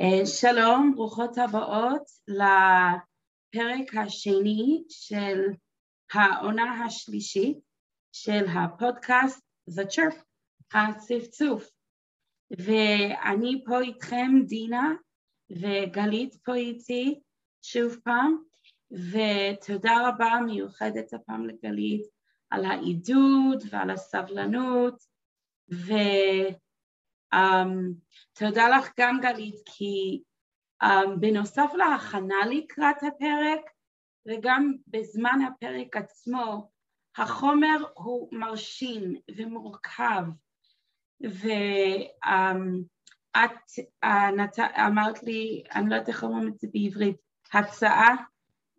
אה, שלום, ברוכות הבאות לפרק השני של העונה השלישית של הפודקאסט The Chirp, הצפצוף. ואני פה איתכם דינה וגלית פה איתי שוב פעם, ותודה רבה מיוחדת הפעם לגלית על העידוד ועל הסבלנות, ו... Um, תודה לך גם גלית, כי um, בנוסף להכנה לקראת הפרק וגם בזמן הפרק עצמו, החומר הוא מרשים ומורכב, ואת um, אמרת לי, אני לא יודעת איך אומרים את זה בעברית, הצעה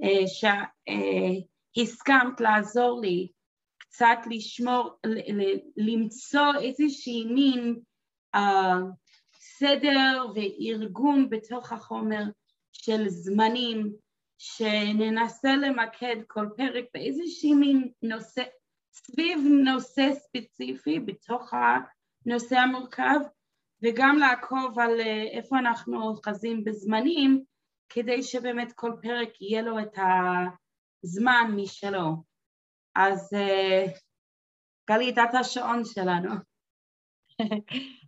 uh, שהסכמת uh, לעזור לי קצת לשמור, למצוא איזושהי מין סדר וארגון בתוך החומר של זמנים שננסה למקד כל פרק באיזושהי מין נושא, סביב נושא ספציפי בתוך הנושא המורכב וגם לעקוב על אה, איפה אנחנו אוחזים בזמנים כדי שבאמת כל פרק יהיה לו את הזמן משלו. אז אה, גלית, את השעון שלנו.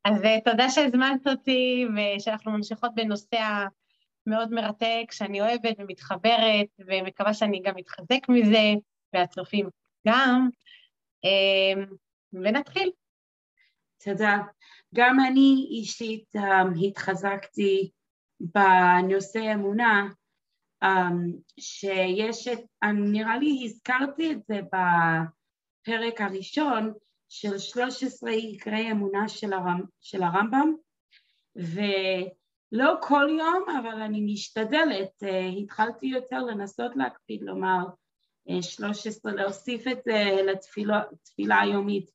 אז אה, תודה שהזמנת אותי ושאנחנו ממשיכות בנושא המאוד מרתק שאני אוהבת ומתחברת ומקווה שאני גם אתחזק מזה והצופים גם אמ, ונתחיל. תודה. גם אני אישית um, התחזקתי בנושא אמונה um, שיש את, נראה לי הזכרתי את זה בפרק הראשון של 13 עיקרי אמונה של, הרמ, של הרמב"ם ולא כל יום אבל אני משתדלת, uh, התחלתי יותר לנסות להקפיד לומר uh, 13, להוסיף את זה לתפילה היומית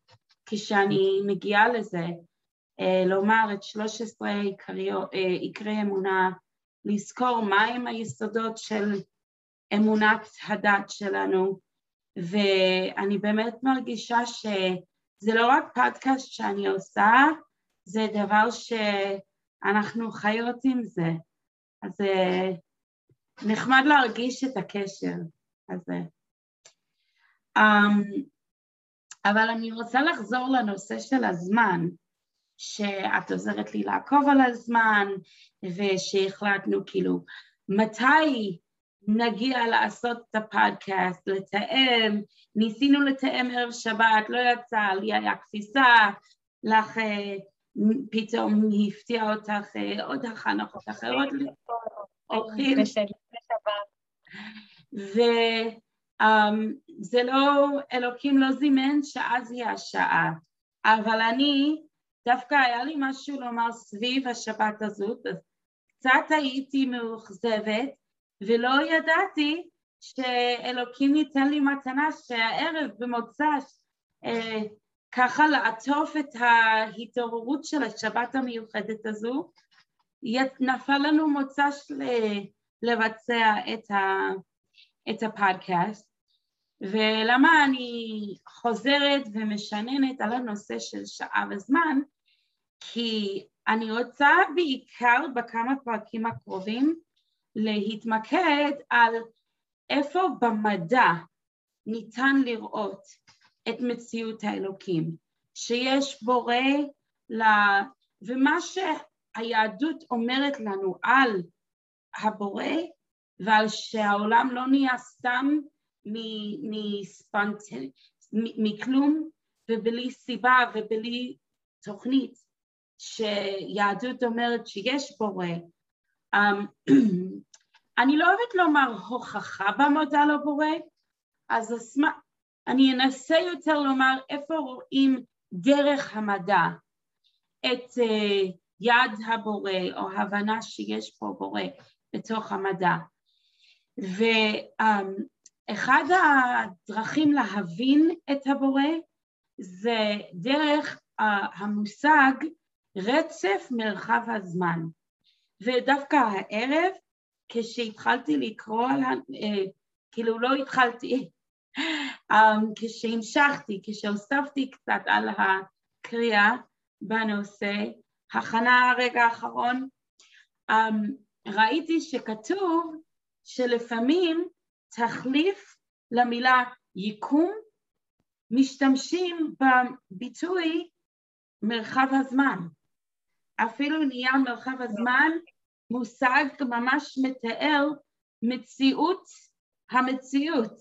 כשאני מגיעה לזה, uh, לומר את 13 עיקרי, עיקרי אמונה, לזכור מהם היסודות של אמונת הדת שלנו ואני באמת מרגישה ש... זה לא רק פודקאסט שאני עושה, זה דבר שאנחנו חיות עם זה, אז אה, נחמד להרגיש את הקשר הזה. Um, אבל אני רוצה לחזור לנושא של הזמן, שאת עוזרת לי לעקוב על הזמן, ושהחלטנו כאילו מתי נגיע לעשות את הפודקאסט, לתאם, ניסינו לתאם ערב שבת, לא יצא, לי היה כפיסה, לך אה, פתאום הפתיע אותך אה, עוד הכנות אחרות, אורחים. וזה אמ, לא, אלוקים לא זימן שאז היא השעה, אבל אני, דווקא היה לי משהו לומר סביב השבת הזאת, אז קצת הייתי מאוכזבת ולא ידעתי שאלוקים ייתן לי מתנה שהערב במוצ"ש אה, ככה לעטוף את ההתעוררות של השבת המיוחדת הזו. נפל לנו מוצ"ש לבצע את, ה, את הפודקאסט. ולמה אני חוזרת ומשננת על הנושא של שעה וזמן? כי אני רוצה בעיקר בכמה פרקים הקרובים להתמקד על איפה במדע ניתן לראות את מציאות האלוקים, שיש בורא ל... ומה שהיהדות אומרת לנו על הבורא ועל שהעולם לא נהיה סתם מספונטן... מכלום ובלי סיבה ובלי תוכנית שיהדות אומרת שיש בורא אני לא אוהבת לומר הוכחה במודע לבורא, אז אסמה, אני אנסה יותר לומר איפה רואים דרך המדע את uh, יד הבורא או הבנה שיש פה בורא בתוך המדע. ואחד הדרכים להבין את הבורא זה דרך uh, המושג רצף מרחב הזמן. ודווקא הערב, כשהתחלתי לקרוא על, אה, כאילו לא התחלתי, אה, כשהמשכתי, כשהוספתי קצת על הקריאה בנושא, הכנה הרגע האחרון, um, ראיתי שכתוב שלפעמים תחליף למילה יקום משתמשים בביטוי מרחב הזמן. אפילו נהיה מרחב הזמן מושג ממש מתאר מציאות המציאות.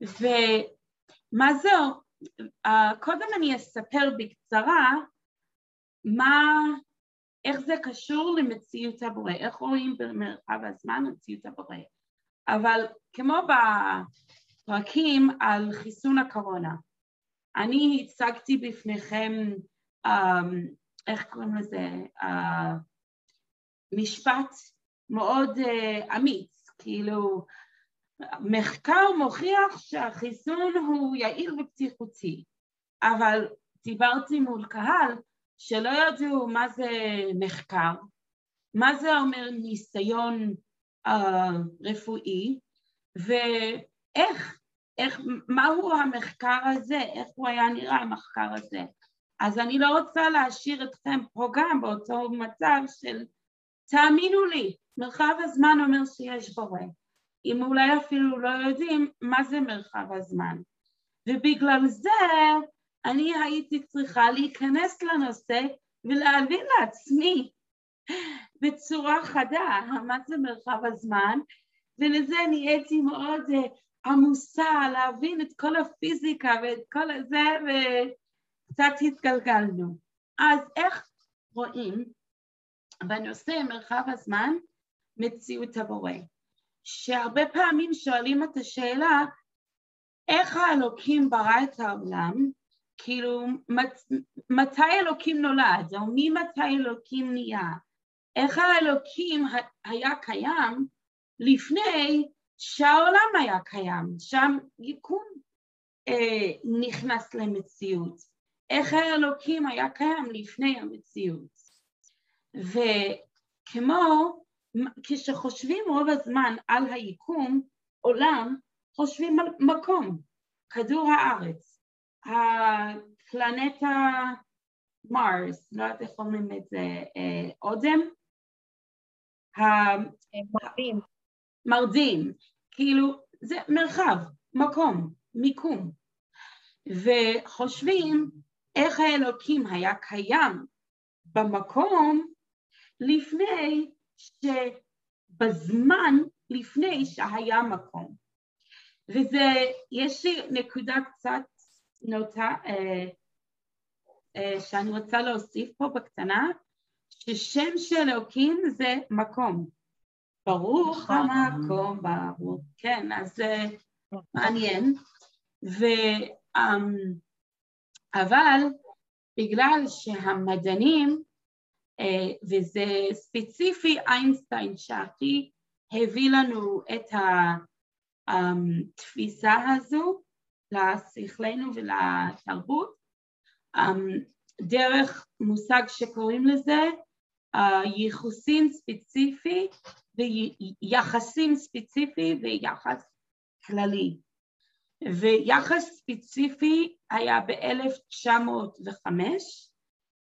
ומה זו? Uh, קודם אני אספר בקצרה מה, איך זה קשור למציאות הבורא, איך רואים במרחב הזמן מציאות הבורא. אבל כמו בפרקים על חיסון הקורונה, אני הצגתי בפניכם, um, איך קוראים לזה, uh, משפט מאוד uh, אמיץ, כאילו מחקר מוכיח שהחיסון הוא יעיל ובטיחותי, אבל דיברתי מול קהל שלא ידעו מה זה מחקר, מה זה אומר ניסיון uh, רפואי ואיך, איך, מהו המחקר הזה, איך הוא היה נראה המחקר הזה. אז אני לא רוצה להשאיר אתכם פה גם באותו מצב של תאמינו לי, מרחב הזמן אומר שיש בורא. אם אולי אפילו לא יודעים מה זה מרחב הזמן. ובגלל זה אני הייתי צריכה להיכנס לנושא ולהבין לעצמי בצורה חדה מה זה מרחב הזמן, ולזה נהייתי מאוד uh, עמוסה להבין את כל הפיזיקה ואת כל זה, וקצת התגלגלנו. אז איך רואים בנושא מרחב הזמן מציאות הבורא? שהרבה פעמים שואלים את השאלה איך האלוקים ברא את העולם, כאילו מת, מתי אלוקים נולד? או ממתי אלוקים נהיה, איך האלוקים היה קיים לפני שהעולם היה קיים, שם יקום אה, נכנס למציאות, איך האלוקים היה קיים לפני המציאות וכמו כשחושבים רוב הזמן על היקום, עולם, חושבים על מקום, כדור הארץ, הפלנטה מרס, לא יודעת איך אומרים את זה, אה, אודם? מרדים. מרדים, כאילו זה מרחב, מקום, מיקום, וחושבים איך האלוקים היה קיים במקום לפני שבזמן לפני שהיה מקום. וזה, יש לי נקודה קצת נוטה אה, אה, שאני רוצה להוסיף פה בקטנה, ששם של אלוקים זה מקום. ברוך נכון. המקום, ברוך, כן, אז זה מעניין. ו, um, אבל בגלל שהמדענים אה, וזה ספציפי איינשטיין שהכי הביא לנו את התפיסה הזו לשכלנו ולתרבות. דרך מושג שקוראים לזה ייחוסים ספציפי ויחסים ספציפי ויחס כללי. ויחס ספציפי היה ב-1905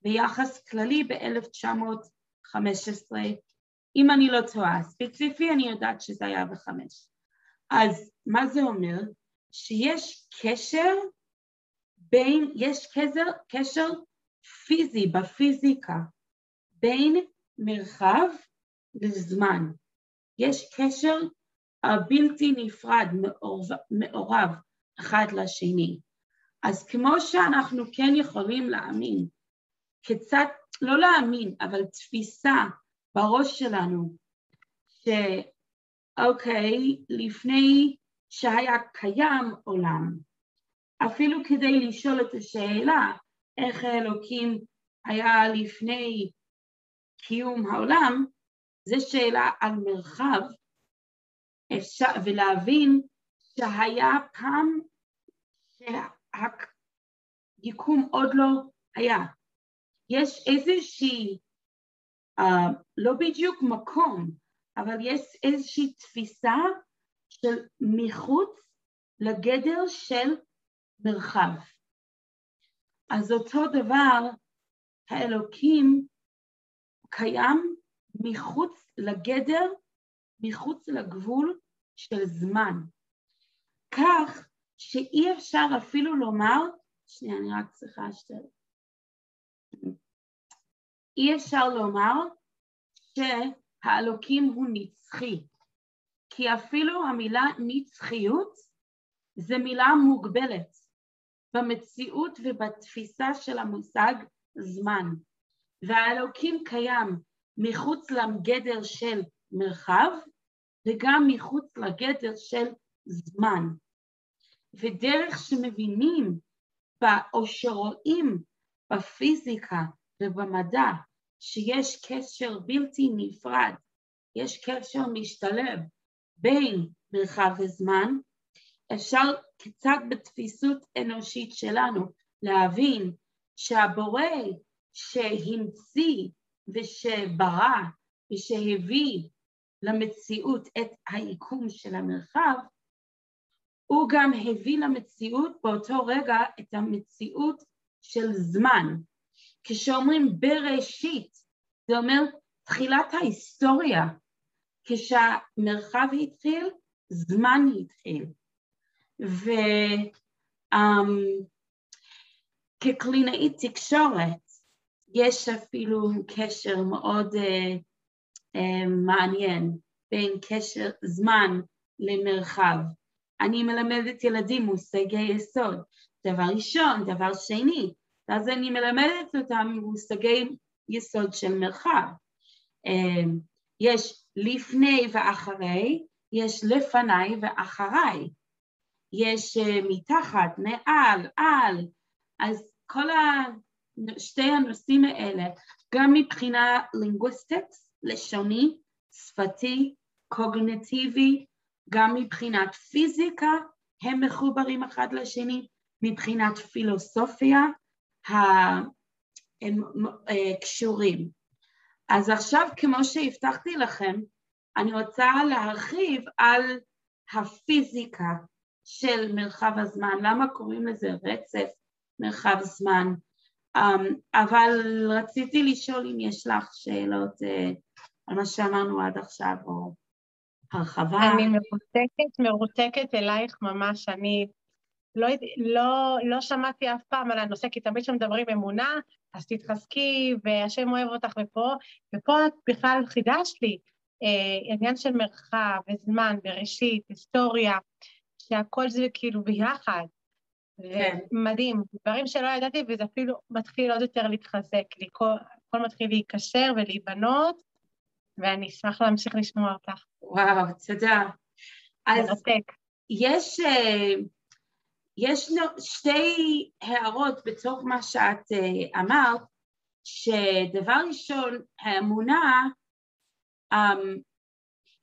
ויחס כללי ב-1915, אם אני לא טועה, ספציפי אני יודעת שזה היה בחמש. אז מה זה אומר? שיש קשר בין, יש קשר, קשר פיזי בפיזיקה בין מרחב לזמן. יש קשר בלתי נפרד, מעורב, מעורב אחד לשני. אז כמו שאנחנו כן יכולים להאמין כיצד, לא להאמין, אבל תפיסה בראש שלנו שאוקיי, לפני שהיה קיים עולם, אפילו כדי לשאול את השאלה איך האלוקים היה לפני קיום העולם, זו שאלה על מרחב, אפשר, ולהבין שהיה פעם שהיקום עוד לא היה, יש איזושהי, uh, לא בדיוק מקום, אבל יש איזושהי תפיסה של מחוץ לגדר של מרחב. אז אותו דבר, האלוקים קיים מחוץ לגדר, מחוץ לגבול של זמן. כך שאי אפשר אפילו לומר, שנייה, אני רק צריכה שתי... אי אפשר לומר שהאלוקים הוא נצחי, כי אפילו המילה נצחיות זה מילה מוגבלת במציאות ובתפיסה של המושג זמן, והאלוקים קיים מחוץ לגדר של מרחב וגם מחוץ לגדר של זמן. ודרך שמבינים או שרואים בפיזיקה ובמדע שיש קשר בלתי נפרד, יש קשר משתלב בין מרחב וזמן, אפשר קצת בתפיסות אנושית שלנו להבין שהבורא שהמציא ושברא ושהביא למציאות את היקום של המרחב, הוא גם הביא למציאות באותו רגע את המציאות של זמן. כשאומרים בראשית, זה אומר תחילת ההיסטוריה. כשהמרחב התחיל, זמן התחיל. וכקלינאית um, תקשורת יש אפילו קשר מאוד uh, uh, מעניין בין קשר זמן למרחב. אני מלמדת ילדים מושגי יסוד, דבר ראשון, דבר שני, ואז אני מלמדת אותם מושגי יסוד של מרחב. Uh, יש לפני ואחרי, יש לפניי ואחריי. יש אה, מתחת, מעל, על, אז כל ה... שתי הנושאים האלה, גם מבחינה linguistics, לשוני, שפתי, קוגנטיבי, גם מבחינת פיזיקה, הם מחוברים אחד לשני, מבחינת פילוסופיה, הם אה, קשורים. אז עכשיו, כמו שהבטחתי לכם, אני רוצה להרחיב על הפיזיקה של מרחב הזמן, למה קוראים לזה רצף מרחב זמן, um, אבל רציתי לשאול אם יש לך שאלות uh, על מה שאמרנו עד עכשיו או הרחבה. אני מרותקת, מרותקת אלייך ממש, אני לא, לא, לא שמעתי אף פעם על הנושא, כי תמיד כשמדברים אמונה, אז תתחזקי, והשם אוהב אותך ופה, ופה את בכלל חידשת לי אה, עניין של מרחב וזמן, בראשית, היסטוריה, שהכל זה כאילו ביחד. כן. מדהים, דברים שלא ידעתי, וזה אפילו מתחיל עוד יותר להתחזק לי, כל, הכל מתחיל להיקשר ולהיבנות, ואני אשמח להמשיך לשמוע אותך. וואו, תודה. אז מרתק. יש, אה, יש שתי הערות בתוך מה שאת אה, אמרת, שדבר ראשון, האמונה um,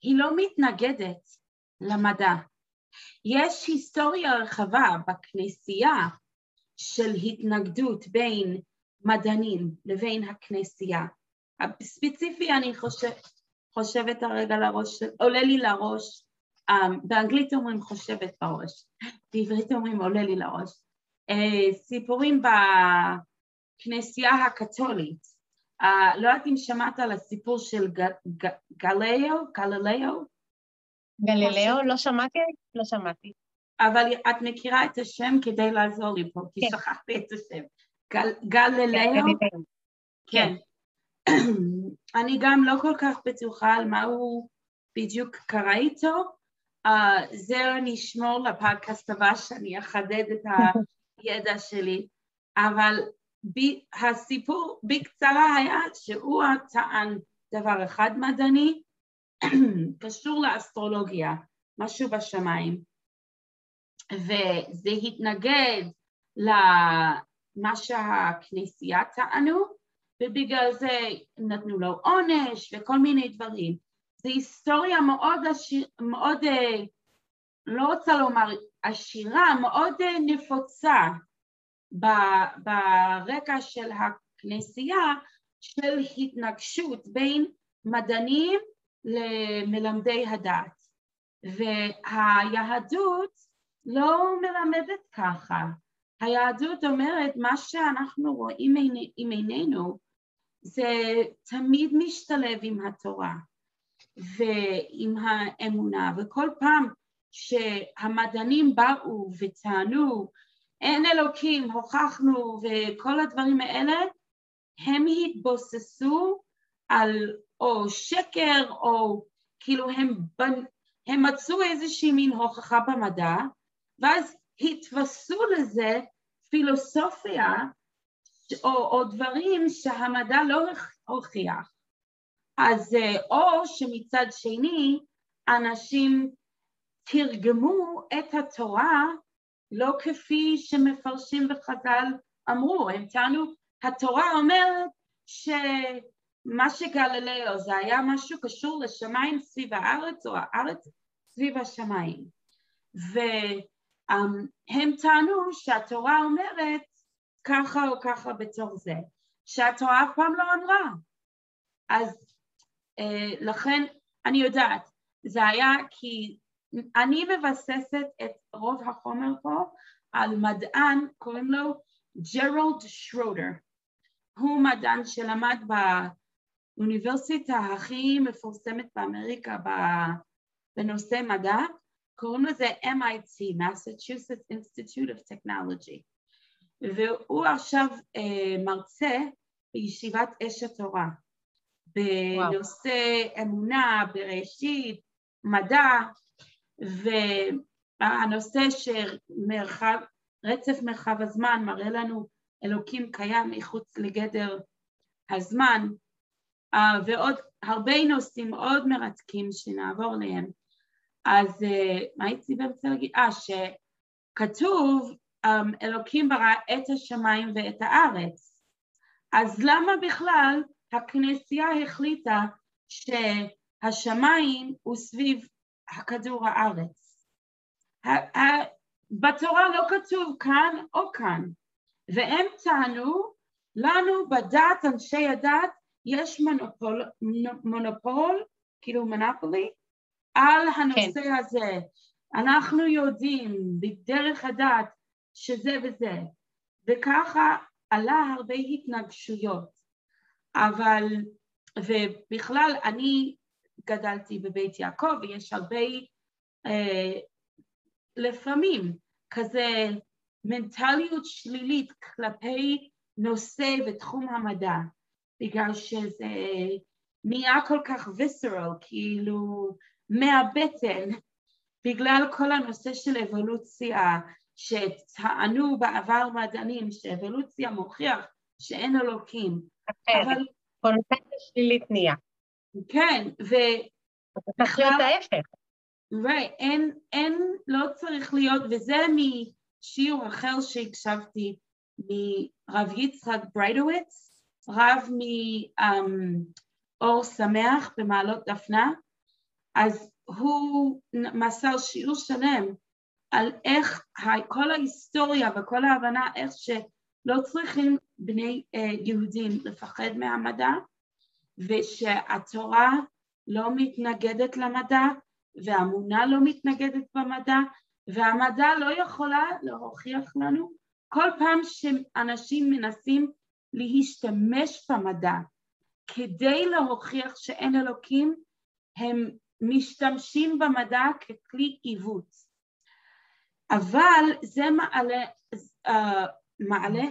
היא לא מתנגדת למדע. יש היסטוריה רחבה בכנסייה של התנגדות בין מדענים לבין הכנסייה. ספציפי אני חושב, חושבת הרגע לראש, עולה לי לראש, באנגלית אומרים חושבת בראש, בעברית אומרים עולה לי לראש, uh, סיפורים בכנסייה הקתולית, uh, לא יודעת אם שמעת על הסיפור של גלאו, גלילאו, גלילאו? לא שמעתי? לא שמעתי. אבל את מכירה את השם כדי לעזור לי פה, כי כן. שכחתי את השם. גלילאו? כן. כן. אני גם לא כל כך בטוחה על מה הוא בדיוק קרא איתו. Uh, זה אני אשמור לפודקאסט הבא שאני אחדד את הידע שלי, אבל ב, הסיפור בקצרה היה שהוא טען דבר אחד מדעני קשור לאסטרולוגיה, משהו בשמיים, וזה התנגד למה שהכנסייה טענו, ובגלל זה נתנו לו עונש וכל מיני דברים. זו היסטוריה מאוד, עשיר, מאוד אה, לא רוצה לומר עשירה, מאוד אה, נפוצה ברקע של הכנסייה של התנגשות בין מדענים למלמדי הדת, והיהדות לא מלמדת ככה. היהדות אומרת מה שאנחנו רואים עם עינינו זה תמיד משתלב עם התורה ועם האמונה, וכל פעם שהמדענים באו וטענו אין אלוקים, הוכחנו וכל הדברים האלה, הם התבוססו על או שקר או כאילו הם, הם מצאו איזושהי מין הוכחה במדע ואז התווספו לזה פילוסופיה או, או דברים שהמדע לא הוכיח. אז או שמצד שני אנשים תרגמו את התורה לא כפי שמפרשים בחז"ל אמרו, הם טענו, התורה אומרת שמה שגלילאו זה היה משהו קשור לשמיים סביב הארץ או הארץ סביב השמיים. והם טענו שהתורה אומרת ככה או ככה בתור זה, שהתורה אף פעם לא אמרה. אז אה, לכן אני יודעת, זה היה כי אני מבססת את רוב החומר פה על מדען, קוראים לו ג'רולד שרודר. הוא מדען שלמד באוניברסיטה הכי מפורסמת באמריקה בנושא מדע, קוראים לזה MIT, Massachusetts Institute of Technology, והוא עכשיו uh, מרצה בישיבת אש התורה, בנושא וואו. אמונה, בראשית, מדע, והנושא של מרחב, רצף מרחב הזמן מראה לנו אלוקים קיים מחוץ לגדר הזמן uh, ועוד הרבה נושאים מאוד מרתקים שנעבור אליהם אז uh, מה הייתי באמצע להגיד? אה שכתוב um, אלוקים ברא את השמיים ואת הארץ אז למה בכלל הכנסייה החליטה שהשמיים הוא סביב הכדור הארץ. בתורה לא כתוב כאן או כאן, והם טענו לנו בדת, אנשי הדת, יש מונופול, מונופול כאילו מונופולי, על הנושא כן. הזה. אנחנו יודעים בדרך הדת שזה וזה, וככה עלה הרבה התנגשויות, אבל, ובכלל אני גדלתי בבית יעקב ויש הרבה אה, לפעמים כזה מנטליות שלילית כלפי נושא ותחום המדע בגלל שזה נהיה כל כך ויסרל, כאילו מהבטן בגלל כל הנושא של אבולוציה שטענו בעבר מדענים שאבולוציה מוכיח שאין אלוקים. אבל... קונוטציה שלילית נהיה. כן, ו... זה צריך להיות ההפך. right, אין, אין, לא צריך להיות, וזה משיעור אחר שהקשבתי מרב יצחק בריידוויץ, רב מאור שמח במעלות דפנה, אז הוא מסר שיעור שלם על איך כל ההיסטוריה וכל ההבנה איך שלא צריכים בני יהודים לפחד מהמדע ושהתורה לא מתנגדת למדע והאמונה לא מתנגדת במדע והמדע לא יכולה להוכיח לנו כל פעם שאנשים מנסים להשתמש במדע כדי להוכיח שאין אלוקים הם משתמשים במדע ככלי עיוות. אבל זה מעלה, uh, מעלה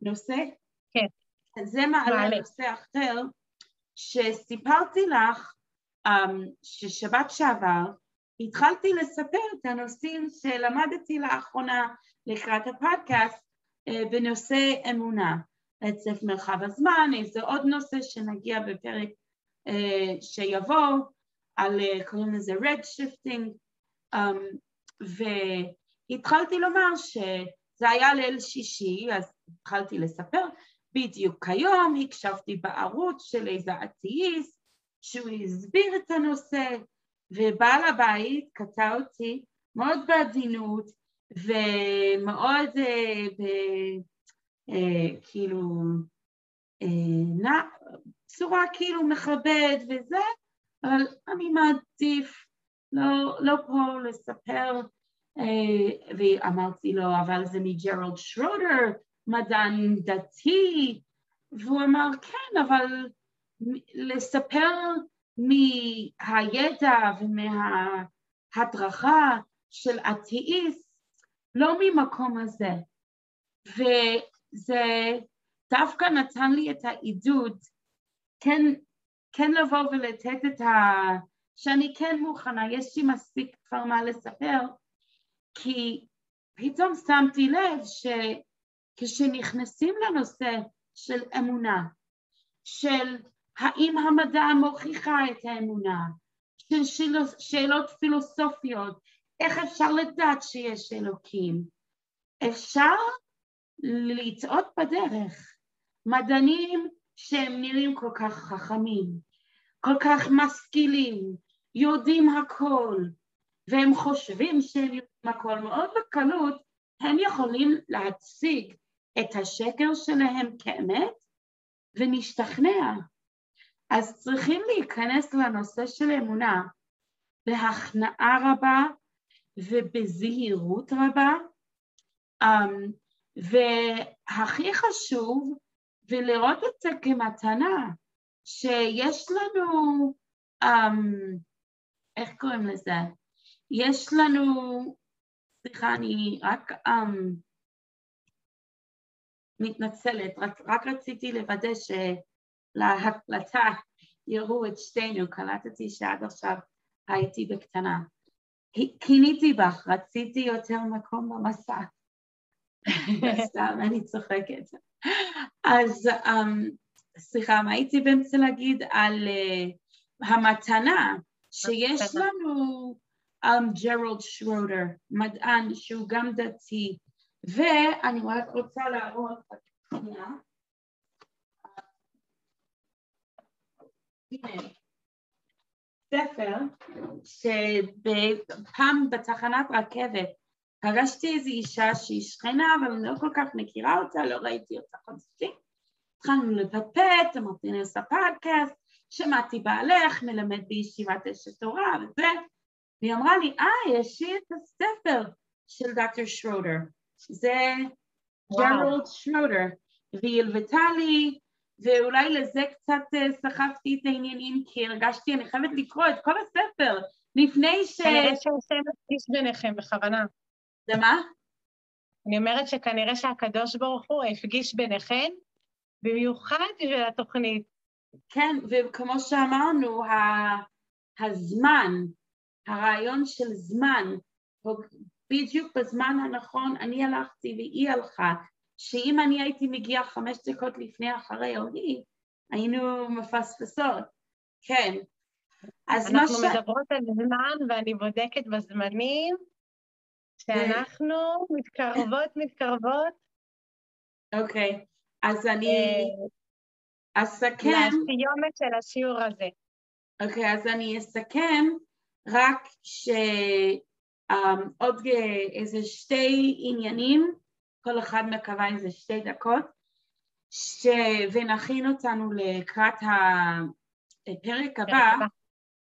נושא? כן. זה מעלה, מעלה נושא אחר שסיפרתי לך um, ששבת שעבר התחלתי לספר את הנושאים שלמדתי לאחרונה לקראת הפודקאסט uh, בנושא אמונה, רצף מרחב הזמן, איזה עוד נושא שנגיע בפרק uh, שיבוא, על uh, קוראים לזה red shifting, um, והתחלתי לומר שזה היה ליל שישי, אז התחלתי לספר בדיוק היום הקשבתי בערוץ של איזה אתאיסט שהוא הסביר את הנושא ובעל הבית קטע אותי מאוד בעדינות ומאוד אה, ב, אה, כאילו אה, נע, צורה כאילו מכבד וזה אבל אני מעדיף לא, לא פה לספר ואמרתי לו אבל זה מג'רלד שרודר מדען דתי והוא אמר, כן, אבל לספר מהידע ומההדרכה של אתאיסט, לא ממקום הזה. וזה דווקא נתן לי את העידוד כן, כן לבוא ולתת את ה... שאני כן מוכנה, יש לי מספיק כבר מה לספר, כי פתאום שמתי לב שכשנכנסים לנושא של אמונה, של האם המדע מוכיחה את האמונה, של שאלות, פילוסופיות, איך אפשר לדעת שיש אלוקים? אפשר לטעות בדרך. מדענים שהם נראים כל כך חכמים, כל כך משכילים, יודעים הכל, והם חושבים שהם יודעים הכל, מאוד בקלות הם יכולים להציג את השקר שלהם כאמת ונשתכנע. אז צריכים להיכנס לנושא של אמונה בהכנעה רבה ובזהירות רבה, um, והכי חשוב, ולראות את זה כמתנה, שיש לנו, um, איך קוראים לזה? יש לנו, סליחה, אני רק um, מתנצלת, רק, רק רציתי לוודא שלהקלטה יראו את שתינו, קלטתי שעד עכשיו הייתי בקטנה. קיניתי בך, רציתי יותר מקום במסע. סתם, אני צוחקת. אז um, סליחה, מה הייתי באמצע להגיד על uh, המתנה שיש לנו um, ג'רלד שרודר, מדען שהוא גם דתי, ואני רק רוצה להראות, הנה, ספר שפעם בתחנת רכבת פגשתי איזו אישה שהיא שכנה אבל אני לא כל כך מכירה אותה, לא ראיתי אותה חודשים, התחלנו לפטפט, אמרתי אני עושה פודקאסט, שמעתי בעלך, מלמד בישיבת אשת תורה וזה, והיא אמרה לי, אה, יש לי את הספר של דוקטור שרודר, זה ג'רלד שרודר, והיא הלוותה לי ואולי לזה קצת אה, סחבתי את העניינים כי הרגשתי, אני חייבת לקרוא את כל הספר לפני ש... כנראה שעושה מפגיש ביניכם בכוונה. זה מה? אני אומרת שכנראה שהקדוש ברוך הוא הפגיש ביניכם, במיוחד בשביל התוכנית. כן, וכמו שאמרנו, הזמן, הרעיון של זמן, בדיוק בזמן הנכון אני הלכתי והיא הלכה, שאם אני הייתי מגיעה חמש דקות לפני אחרי או היא, היינו מפספסות, כן. אז מה ש... אנחנו מדברות על זמן ואני בודקת בזמנים שאנחנו מתקרבות, מתקרבות. אוקיי, אז אני אה, אסכם... לסיומת של השיעור הזה. אוקיי, אז אני אסכם רק שעוד um, איזה שתי עניינים כל אחד מקווה איזה שתי דקות, ש... ונכין אותנו לקראת הפרק הבא.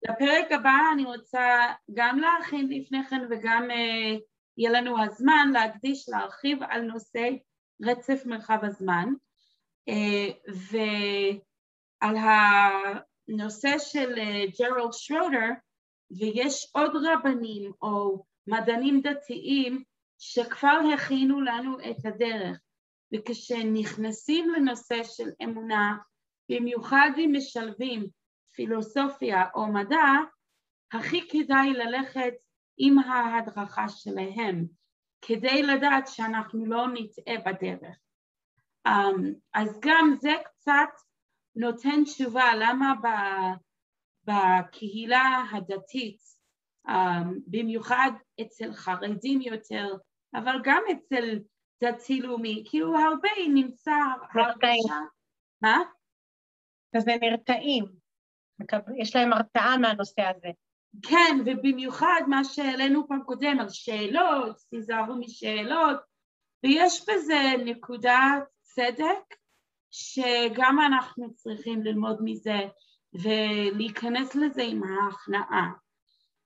לפרק הבא אני רוצה גם להכין לפני כן וגם uh, יהיה לנו הזמן להקדיש להרחיב על נושא רצף מרחב הזמן uh, ועל הנושא של ג'רלד שרודר ויש עוד רבנים או מדענים דתיים שכבר הכינו לנו את הדרך, וכשנכנסים לנושא של אמונה, במיוחד אם משלבים פילוסופיה או מדע, הכי כדאי ללכת עם ההדרכה שלהם, כדי לדעת שאנחנו לא נטעה בדרך. Um, אז גם זה קצת נותן תשובה למה בקהילה הדתית, um, במיוחד אצל חרדים יותר, אבל גם אצל דתי לאומי, כאילו הרבה נמצא הרגשה... מה? אז הם נרתעים, יש להם הרתעה מהנושא הזה. כן, ובמיוחד מה שהעלינו פעם קודם על שאלות, תיזהרו משאלות, ויש בזה נקודת צדק שגם אנחנו צריכים ללמוד מזה ולהיכנס לזה עם ההכנעה.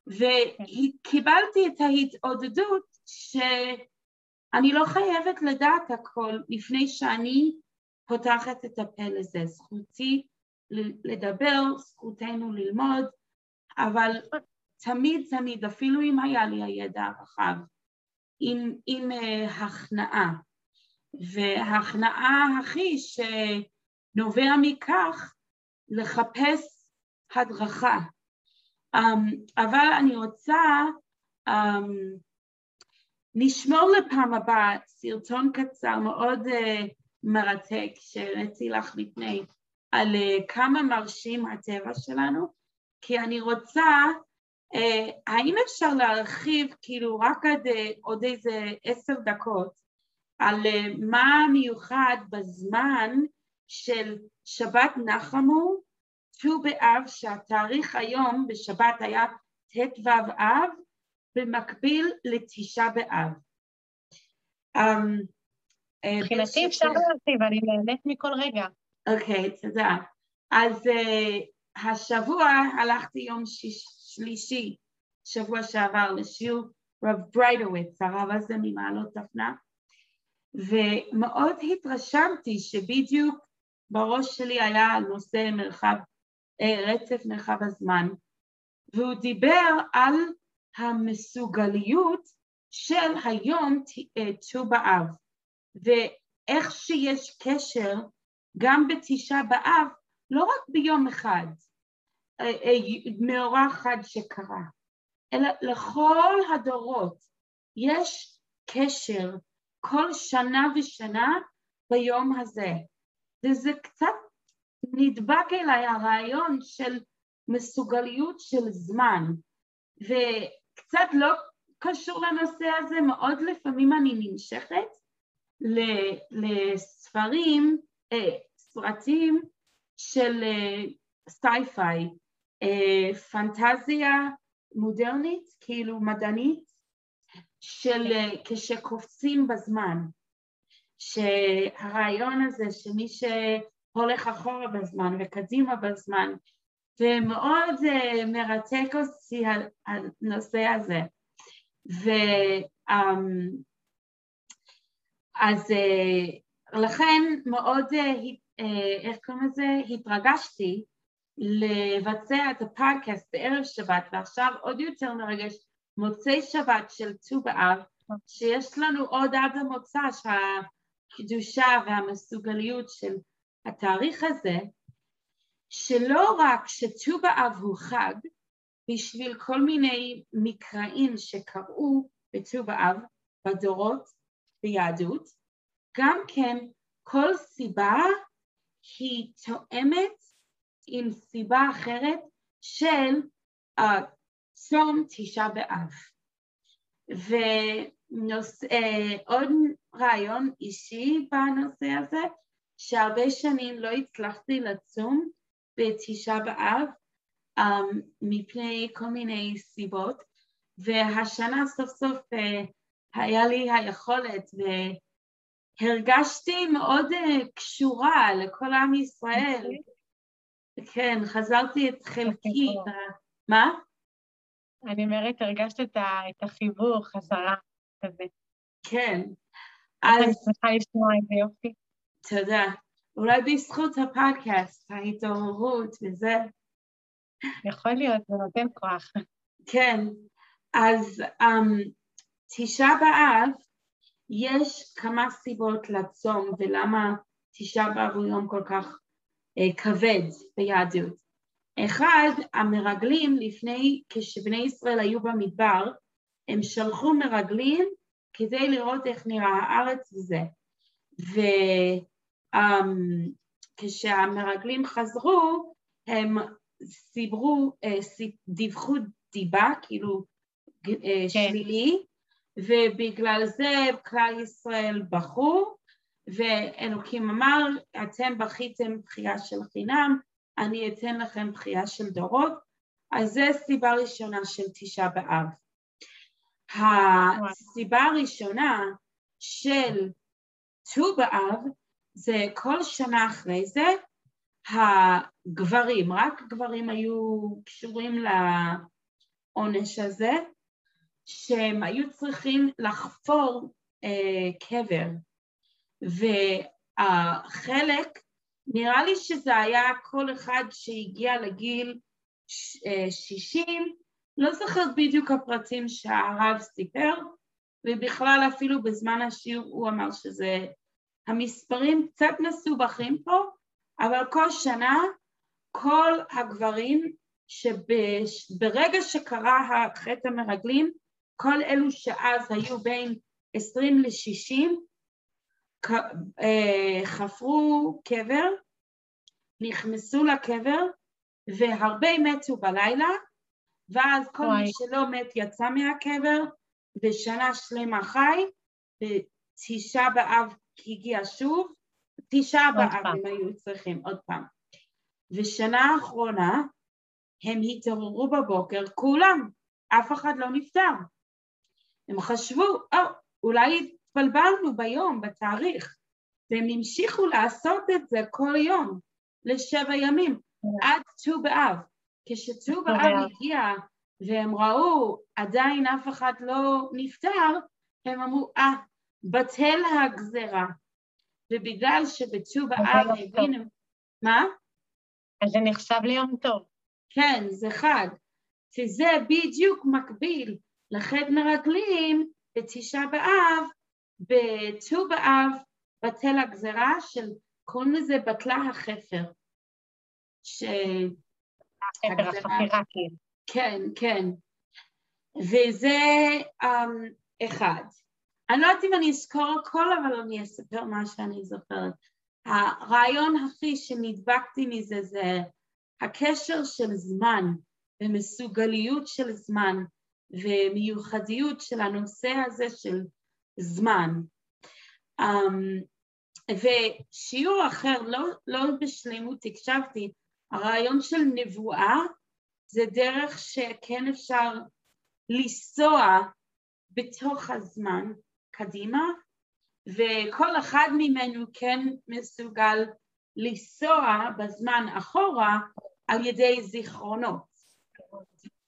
וקיבלתי את ההתעודדות שאני לא חייבת לדעת הכל לפני שאני פותחת את הפה לזה. זכותי לדבר, זכותנו ללמוד, אבל תמיד תמיד, אפילו אם היה לי הידע הרחב, עם, עם uh, הכנעה, וההכנעה הכי שנובע מכך לחפש הדרכה. Um, אבל אני רוצה um, נשמור לפעם הבאה סרטון קצר מאוד uh, מרתק שהראיתי לך לפני על uh, כמה מרשים הטבע שלנו, כי אני רוצה, uh, האם אפשר להרחיב כאילו רק עד uh, עוד איזה עשר דקות על uh, מה מיוחד בזמן של שבת נחמו, ט"ו באב, שהתאריך היום בשבת היה ט"ו אב, במקביל לתשעה באב. Um, מבחינתי אפשר להרחיב, אני נהנית מכל רגע. אוקיי, תודה. אז uh, השבוע הלכתי יום שלישי, שבוע שעבר, לשיעור רב בריידוויץ, הרב הזה ממעלות דפנה, ומאוד התרשמתי שבדיוק בראש שלי היה נושא מרחב, אה, רצף מרחב הזמן, והוא דיבר על המסוגליות של היום ט"ו אה, באב, ואיך שיש קשר גם בתשעה באב, לא רק ביום אחד, אה, מאורע אחד שקרה, אלא לכל הדורות יש קשר כל שנה ושנה ביום הזה. וזה קצת נדבק אליי הרעיון של מסוגליות של זמן, וקצת לא קשור לנושא הזה, מאוד לפעמים אני נמשכת לספרים, אה, סרטים של סייפיי, אה, פנטזיה מודרנית, כאילו מדענית, של אה, כשקופצים בזמן, שהרעיון הזה שמי שהולך אחורה בזמן וקדימה בזמן, ומאוד מרתק אותי הנושא הזה. ו... um, אז uh, לכן מאוד, uh, איך קוראים לזה? התרגשתי לבצע את הפודקאסט בערב שבת, ועכשיו עוד יותר מרגש, מוצאי שבת של ט"ו באב, שיש לנו עוד עד המוצא שהקדושה והמסוגליות של התאריך הזה, שלא רק שט"ו באב הוא חג, בשביל כל מיני מקראים שקרו בט"ו באב בדורות ביהדות, גם כן כל סיבה היא תואמת עם סיבה אחרת של צום תשעה באב. ועוד uh, רעיון אישי בנושא הזה, שהרבה שנים לא הצלחתי לצום בתשעה באב um, מפני כל מיני סיבות, והשנה סוף סוף uh, היה לי היכולת והרגשתי מאוד uh, קשורה לכל עם ישראל. כן, חזרתי את חלקי. מה? אני אומרת, הרגשת את, את החיבור חזרה כזה. כן. אז... אני שמחה לשמוע את זה, יופי. תודה. אולי בזכות הפודקאסט, ההתעוררות וזה. יכול להיות, זה נותן כוח. כן, אז um, תשעה באב, יש כמה סיבות לצום ולמה תשעה באב הוא יום כל כך uh, כבד ביהדות. אחד, המרגלים לפני, כשבני ישראל היו במדבר, הם שלחו מרגלים כדי לראות איך נראה הארץ וזה. וכשהמרגלים um, חזרו, הם סיברו, אה, דיווחו דיבה, כאילו אה, כן. שלילי, ובגלל זה כלל ישראל בחו, ואלוקים אמר, אתם בכיתם בחייה של חינם, אני אתן לכם בחייה של דורות, אז זו סיבה ראשונה של תשעה באב. הסיבה הראשונה של ט"ו באב זה כל שנה אחרי זה הגברים, רק גברים היו קשורים לעונש הזה, שהם היו צריכים לחפור אה, קבר, החלק, נראה לי שזה היה כל אחד שהגיע לגיל שישים, לא זוכרת בדיוק הפרטים שהרב סיפר, ובכלל אפילו בזמן השיעור הוא אמר שזה, המספרים קצת מסובכים פה, אבל כל שנה כל הגברים שברגע שקרה החטא המרגלים, כל אלו שאז היו בין עשרים לשישים, אה, חפרו קבר, נכנסו לקבר והרבה מתו בלילה ואז כל וואי. מי שלא מת יצא מהקבר ושנה שלמה חי ותשעה באב הגיע שוב, תשעה באב הם היו צריכים עוד פעם. ושנה האחרונה הם התעוררו בבוקר, כולם, אף אחד לא נפטר. הם חשבו, או, oh, אולי התבלבלנו ביום, בתאריך, והם המשיכו לעשות את זה כל יום, לשבע ימים, yeah. עד ט"ו באב. כשט"ו באב הגיע והם ראו עדיין אף אחד לא נפטר, הם אמרו, אה, ah, בטל הגזרה. ובגלל שבט"ו באב הבינו... מה? אז זה נחשב ליום טוב. כן, זה חג. שזה בדיוק מקביל לחטא מרגלים בתשעה באב, בט"ו באב בטל הגזרה של, קוראים לזה בטלה החפר. ש... החפר, החפירה, כן. כן, כן. וזה um, אחד. אני לא יודעת אם אני אזכור הכל, אבל אני אספר מה שאני זוכרת. הרעיון הכי שנדבקתי מזה זה הקשר של זמן ומסוגליות של זמן ומיוחדיות של הנושא הזה של זמן. Um, ושיעור אחר, לא, לא בשלמות הקשבתי, הרעיון של נבואה זה דרך שכן אפשר לנסוע בתוך הזמן קדימה וכל אחד ממנו כן מסוגל לנסוע בזמן אחורה על ידי זיכרונות.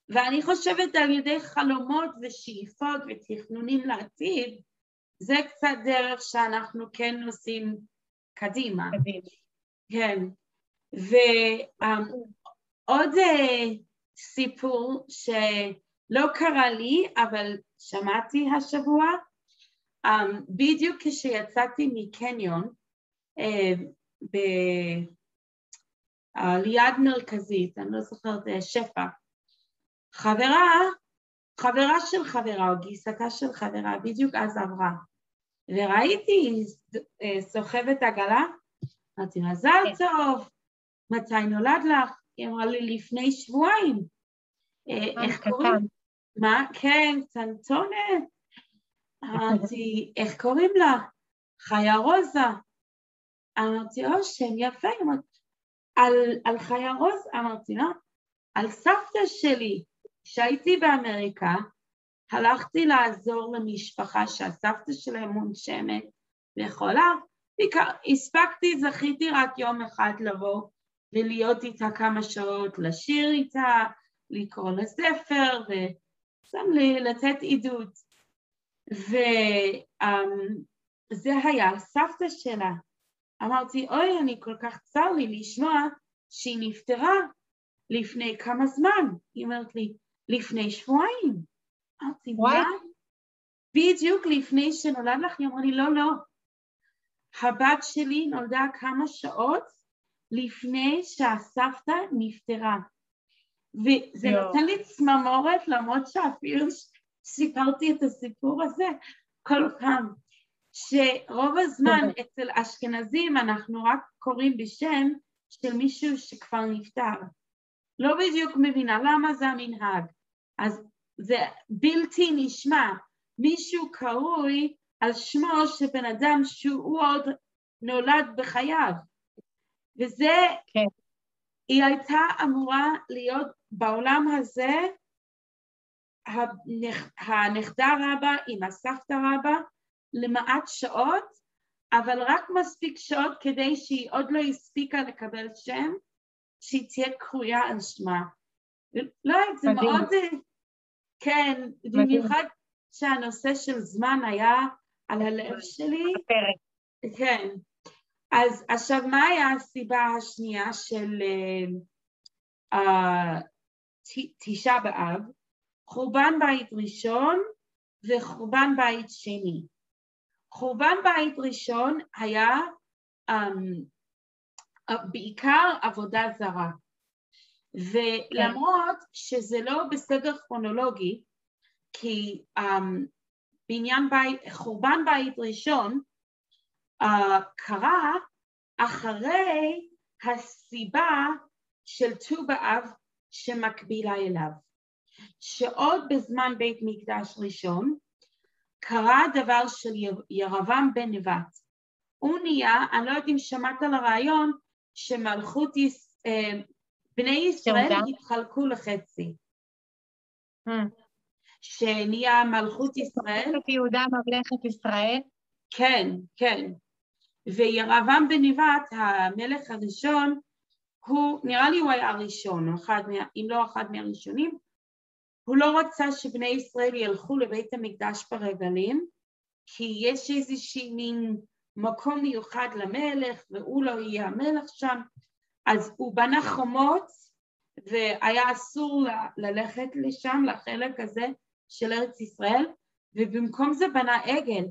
ואני חושבת על ידי חלומות ושאיפות ותכנונים לעתיד, זה קצת דרך שאנחנו כן נוסעים קדימה. כן. ועוד אה, סיפור שלא קרה לי, אבל שמעתי השבוע, Um, בדיוק כשיצאתי מקניון uh, ב... uh, ליד מרכזית, אני לא זוכרת, שפע, חברה, חברה של חברה או גיסתה של חברה בדיוק אז עברה. וראיתי סוחבת עגלה, אמרתי מזל כן. טוב, מתי נולד לך? היא אמרה לי לפני שבועיים. איך קוראים? מה? כן, קטנטונת. אמרתי, איך קוראים לה? חיה רוזה. אמרתי, או, שם יפה. על, על חיה רוזה, אמרתי, לא? על סבתא שלי, כשהייתי באמריקה, הלכתי לעזור למשפחה שהסבתא שלהם מונשמת וחולה, הספקתי, זכיתי רק יום אחד לבוא ולהיות איתה כמה שעות, לשיר איתה, לקרוא לספר וסתם לתת עדות. וזה היה סבתא שלה. אמרתי, אוי, אני כל כך צר לי לשמוע שהיא נפטרה לפני כמה זמן. היא אומרת לי, לפני שבועיים. אמרתי, מה? בדיוק לפני שנולד לך, היא אמרה לי, לא, לא. הבת שלי נולדה כמה שעות לפני שהסבתא נפטרה. וזה נותן לי צמרמורת למרות שאפילו סיפרתי את הסיפור הזה כל פעם, שרוב הזמן אצל אשכנזים אנחנו רק קוראים בשם של מישהו שכבר נפטר. לא בדיוק מבינה למה זה המנהג. אז זה בלתי נשמע. מישהו קרוי על שמו של בן אדם שהוא עוד נולד בחייו. וזה, כן. היא הייתה אמורה להיות בעולם הזה הנכדה רבה עם הסבתא רבה למעט שעות, אבל רק מספיק שעות כדי שהיא עוד לא הספיקה לקבל שם, שהיא תהיה קרויה על שמה. לא זה מדהים. מאוד... כן, במיוחד שהנושא של זמן היה על הלב שלי. כן. אז עכשיו מה היה הסיבה השנייה של uh, תשעה באב? חורבן בית ראשון וחורבן בית שני. חורבן בית ראשון היה um, בעיקר עבודה זרה. ולמרות שזה לא בסדר כרונולוגי, כי um, בעניין בית, חורבן בית ראשון קרה אחרי הסיבה של ט"ו באב שמקבילה אליו. שעוד בזמן בית מקדש ראשון קרה דבר של ירבעם בן נבט. הוא נהיה, אני לא יודעת אם שמעת על הרעיון, שמלכות אה, בני ישראל התחלקו לחצי. Hmm. שנהיה מלכות ישראל. יהודה ממלכת ישראל. כן, כן. וירבעם בן נבט, המלך הראשון, הוא, נראה לי הוא היה הראשון, אחד אם לא אחד מהראשונים, הוא לא רצה שבני ישראל ילכו לבית המקדש ברגלים, כי יש איזושהי מין מקום מיוחד למלך והוא לא יהיה המלך שם, אז הוא בנה חומות והיה אסור ללכת לשם, לחלק הזה של ארץ ישראל, ובמקום זה בנה עגל,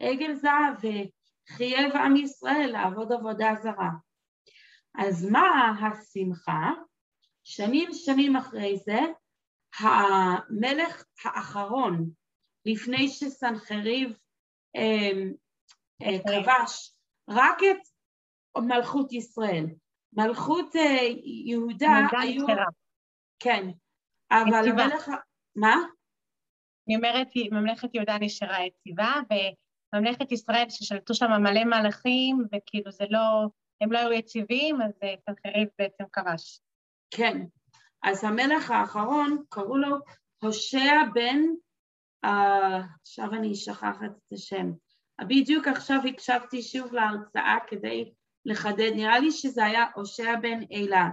עגל זהב, וחייב עם ישראל לעבוד עבודה זרה. אז מה השמחה? שנים שנים אחרי זה, המלך האחרון, לפני שסנחריב אמ, אה, כבש רק את מלכות ישראל. מלכות אה, יהודה היו... כן, אבל המלך... מה? אני אומרת, ממלכת יהודה נשארה יציבה, וממלכת ישראל ששלטו שם מלא מלאכים, וכאילו זה לא, הם לא היו יציבים, אז אה, סנחריב בעצם כבש. כן, אז המלך האחרון, קראו לו הושע בן, uh, עכשיו אני שכחת את השם, בדיוק עכשיו הקשבתי שוב להרצאה כדי לחדד, נראה לי שזה היה הושע בן אלה,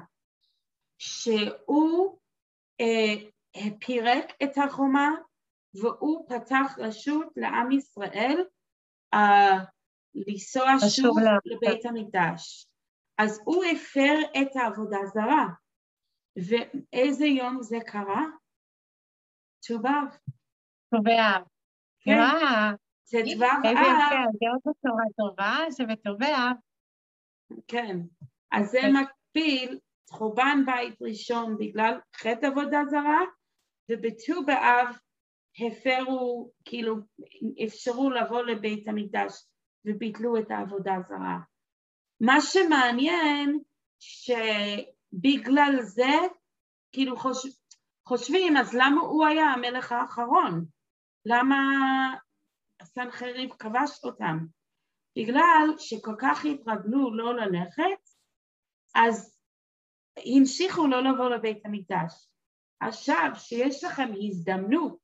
שהוא uh, פירק את החומה והוא פתח רשות לעם ישראל לנסוע שוב לבית המקדש. אז הוא הפר את העבודה זרה. ואיזה יום זה קרה? ט"ו באב. ט"ו באב. כן. זה ט"ו באב. איזה יפה, זה עוד טובה, זה בט"ו באב. כן. אז זה כן. מקביל חורבן בית ראשון בגלל חטא עבודה זרה, ובט"ו באב הפרו, כאילו, אפשרו לבוא לבית המקדש וביטלו את העבודה הזרה. מה שמעניין, ש... בגלל זה, כאילו חוש... חושבים, אז למה הוא היה המלך האחרון? למה סנחריב כבש אותם? בגלל שכל כך התרגלו לא ללכת, אז המשיכו לא לבוא לבית המקדש. עכשיו, שיש לכם הזדמנות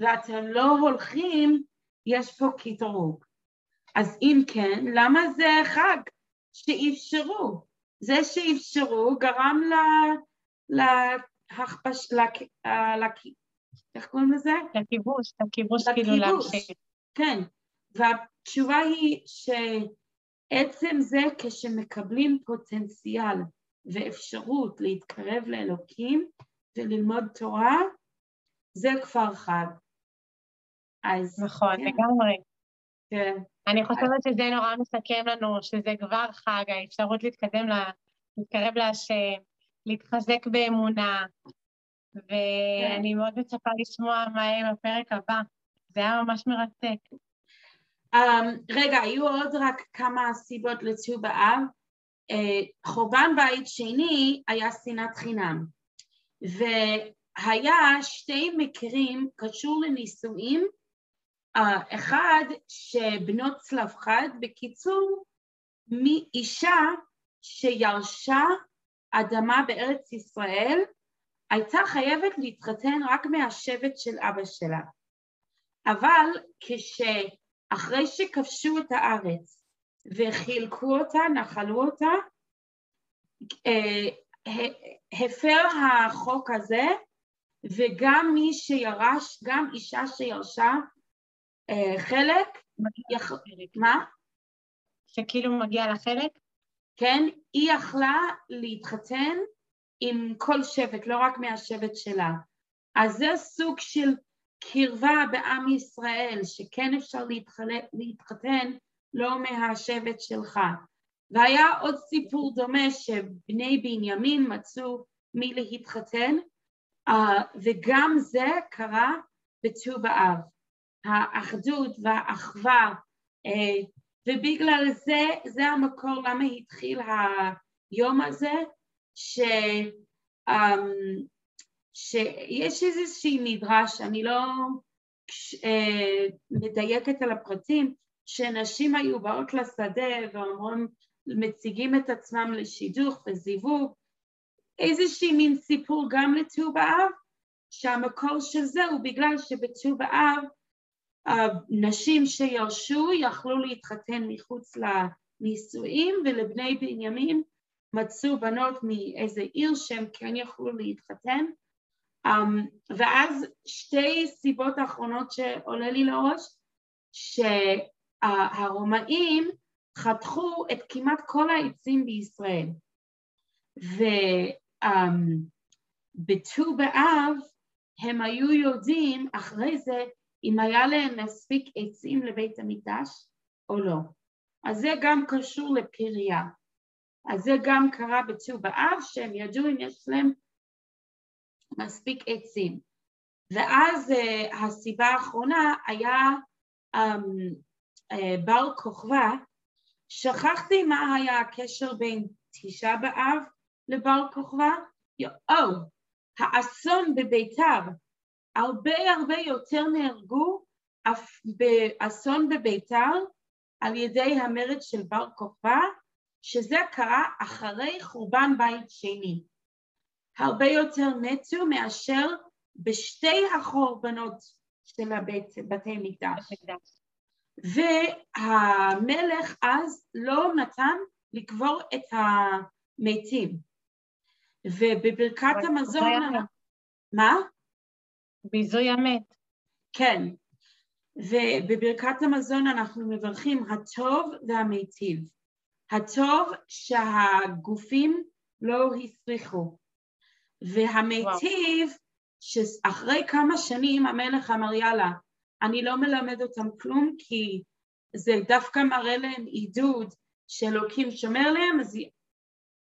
ואתם לא הולכים, יש פה קטרוג. אז אם כן, למה זה חג שאפשרו? זה שאפשרו גרם להכפש, איך קוראים לזה? לכיבוש, לכיבוש כאילו להמשיך. כן, והתשובה היא שעצם זה כשמקבלים פוטנציאל ואפשרות להתקרב לאלוקים וללמוד תורה, זה כבר חג. אז... נכון, כן. לגמרי. כן. אני חושבת שזה נורא מסכם לנו, שזה כבר חג, האפשרות להתקדם, לה, להתקרב להשם, להתחזק באמונה, ואני כן. מאוד מצפה לשמוע מה יהיה בפרק הבא. זה היה ממש מרתק. Um, רגע, היו עוד רק כמה סיבות לצהוב באב. Uh, חורבן בית שני היה שנאת חינם, והיה שתי מקרים קשור לנישואים אחד שבנות צלבחד, בקיצור, מאישה שירשה אדמה בארץ ישראל, הייתה חייבת להתחתן רק מהשבט של אבא שלה. אבל כשאחרי שכבשו את הארץ וחילקו אותה, נחלו אותה, אה, הפר החוק הזה וגם מי שירש, גם אישה שירשה חלק, מה? שכאילו מגיע לחלק? כן, היא יכלה להתחתן עם כל שבט, לא רק מהשבט שלה. אז זה סוג של קרבה בעם ישראל, שכן אפשר להתחלק, להתחתן לא מהשבט שלך. והיה עוד סיפור דומה שבני בנימין מצאו מי להתחתן, uh, וגם זה קרה בט"ו באב. האחדות והאחווה, uh, ובגלל זה, זה המקור למה התחיל היום הזה, ש, um, שיש איזושהי מדרש, אני לא uh, מדייקת על הפרטים, שנשים היו באות לשדה ואומרים, מציגים את עצמם לשידוך וזיווג, איזושהי מין סיפור גם לט"ו באב, שהמקור של זה הוא בגלל שבט"ו באב נשים שירשו יכלו להתחתן מחוץ לנישואים ולבני בנימין מצאו בנות מאיזה עיר שהם כן יכלו להתחתן. um, ואז שתי סיבות אחרונות שעולה לי לראש שהרומאים חתכו את כמעט כל העצים בישראל. ובט"ו um, באב הם היו יודעים אחרי זה אם היה להם מספיק עצים לבית המקדש או לא. אז זה גם קשור לפריה. אז זה גם קרה בט"ו באב, שהם ידעו אם יש להם מספיק עצים. ואז uh, הסיבה האחרונה היה um, uh, בר כוכבא, שכחתי מה היה הקשר בין תשעה באב לבר כוכבא, או, האסון בביתר, הרבה הרבה יותר נהרגו באסון בביתר על ידי המרד של בר כוכבא, שזה קרה אחרי חורבן בית שני. הרבה יותר מתו מאשר בשתי החורבנות של הבית, בתי מקדש. והמלך אז לא נתן לקבור את המתים. ובברכת המזון... מה? ביזוי המת. כן, ובברכת המזון אנחנו מברכים הטוב והמיטיב. הטוב שהגופים לא הסריחו, והמיטיב שאחרי כמה שנים המלך אמר יאללה, אני לא מלמד אותם כלום כי זה דווקא מראה להם עידוד שאלוקים שומר להם, אז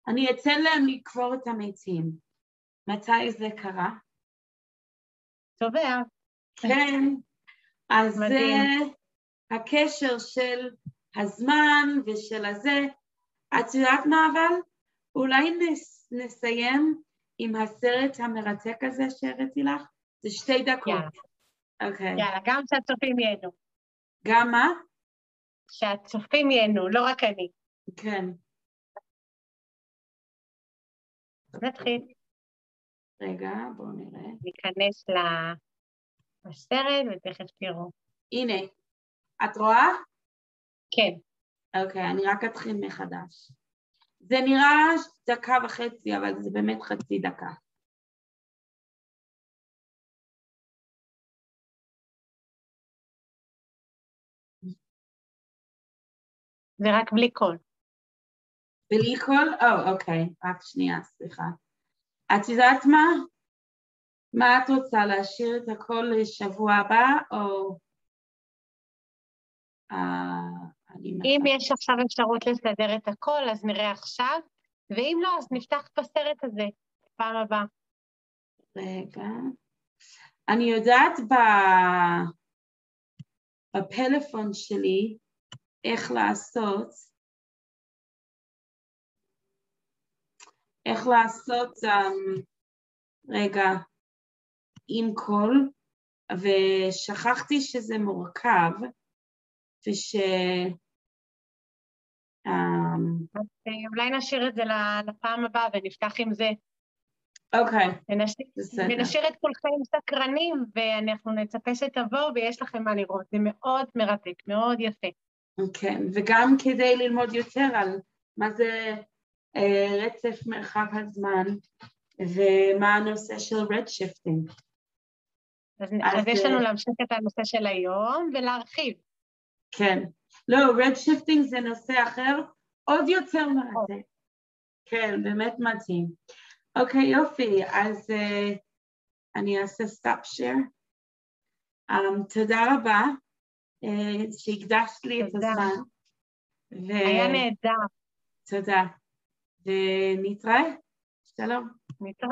אני אתן להם לקבור את המתים. מתי זה קרה? צובע. כן, אז מדהים. זה הקשר של הזמן ושל הזה. את יודעת מה אבל? אולי נס, נסיים עם הסרט המרתק הזה שהראיתי לך? זה שתי דקות. יאללה. אוקיי. יאללה, גם שהצופים ייהנו. גם מה? שהצופים ייהנו, לא רק אני. כן. נתחיל. רגע, בואו נראה. ניכנס לסרט ותכף תראו. הנה, את רואה? כן. אוקיי, אני רק אתחיל מחדש. זה נראה דקה וחצי, אבל זה באמת חצי דקה. זה רק בלי קול. בלי קול? או, אוקיי, רק שנייה, סליחה. את יודעת מה? מה את רוצה, להשאיר את הכל לשבוע הבא, או... אה, אם יש עכשיו אפשרות לסדר את הכל, אז נראה עכשיו, ואם לא, אז נפתח בסרט הזה, פעם הבאה. רגע. אני יודעת ב... בפלאפון שלי איך לעשות איך לעשות, um, רגע, עם קול, ושכחתי שזה מורכב, וש... Um, אולי נשאיר את זה לפעם הבאה ונפתח עם זה. אוקיי, בסדר. ונשאיר את כולכם סקרנים, ואנחנו נצפה שתבואו ויש לכם מה לראות. זה מאוד מרתק, מאוד יפה. כן, okay, וגם כדי ללמוד יותר על מה זה רצף מרחב הזמן ומה הנושא של redshifting. אז, אז, אז יש לנו להמשיך את הנושא של היום ולהרחיב. כן, לא, red shifting זה נושא אחר, עוד יותר מרתק. כן, באמת מדהים. אוקיי, יופי, אז uh, אני אעשה stop share. Um, תודה רבה uh, שהקדשת לי את הזמן. ו... היה נהדר. תודה. ונתראה. שלום. נתראה.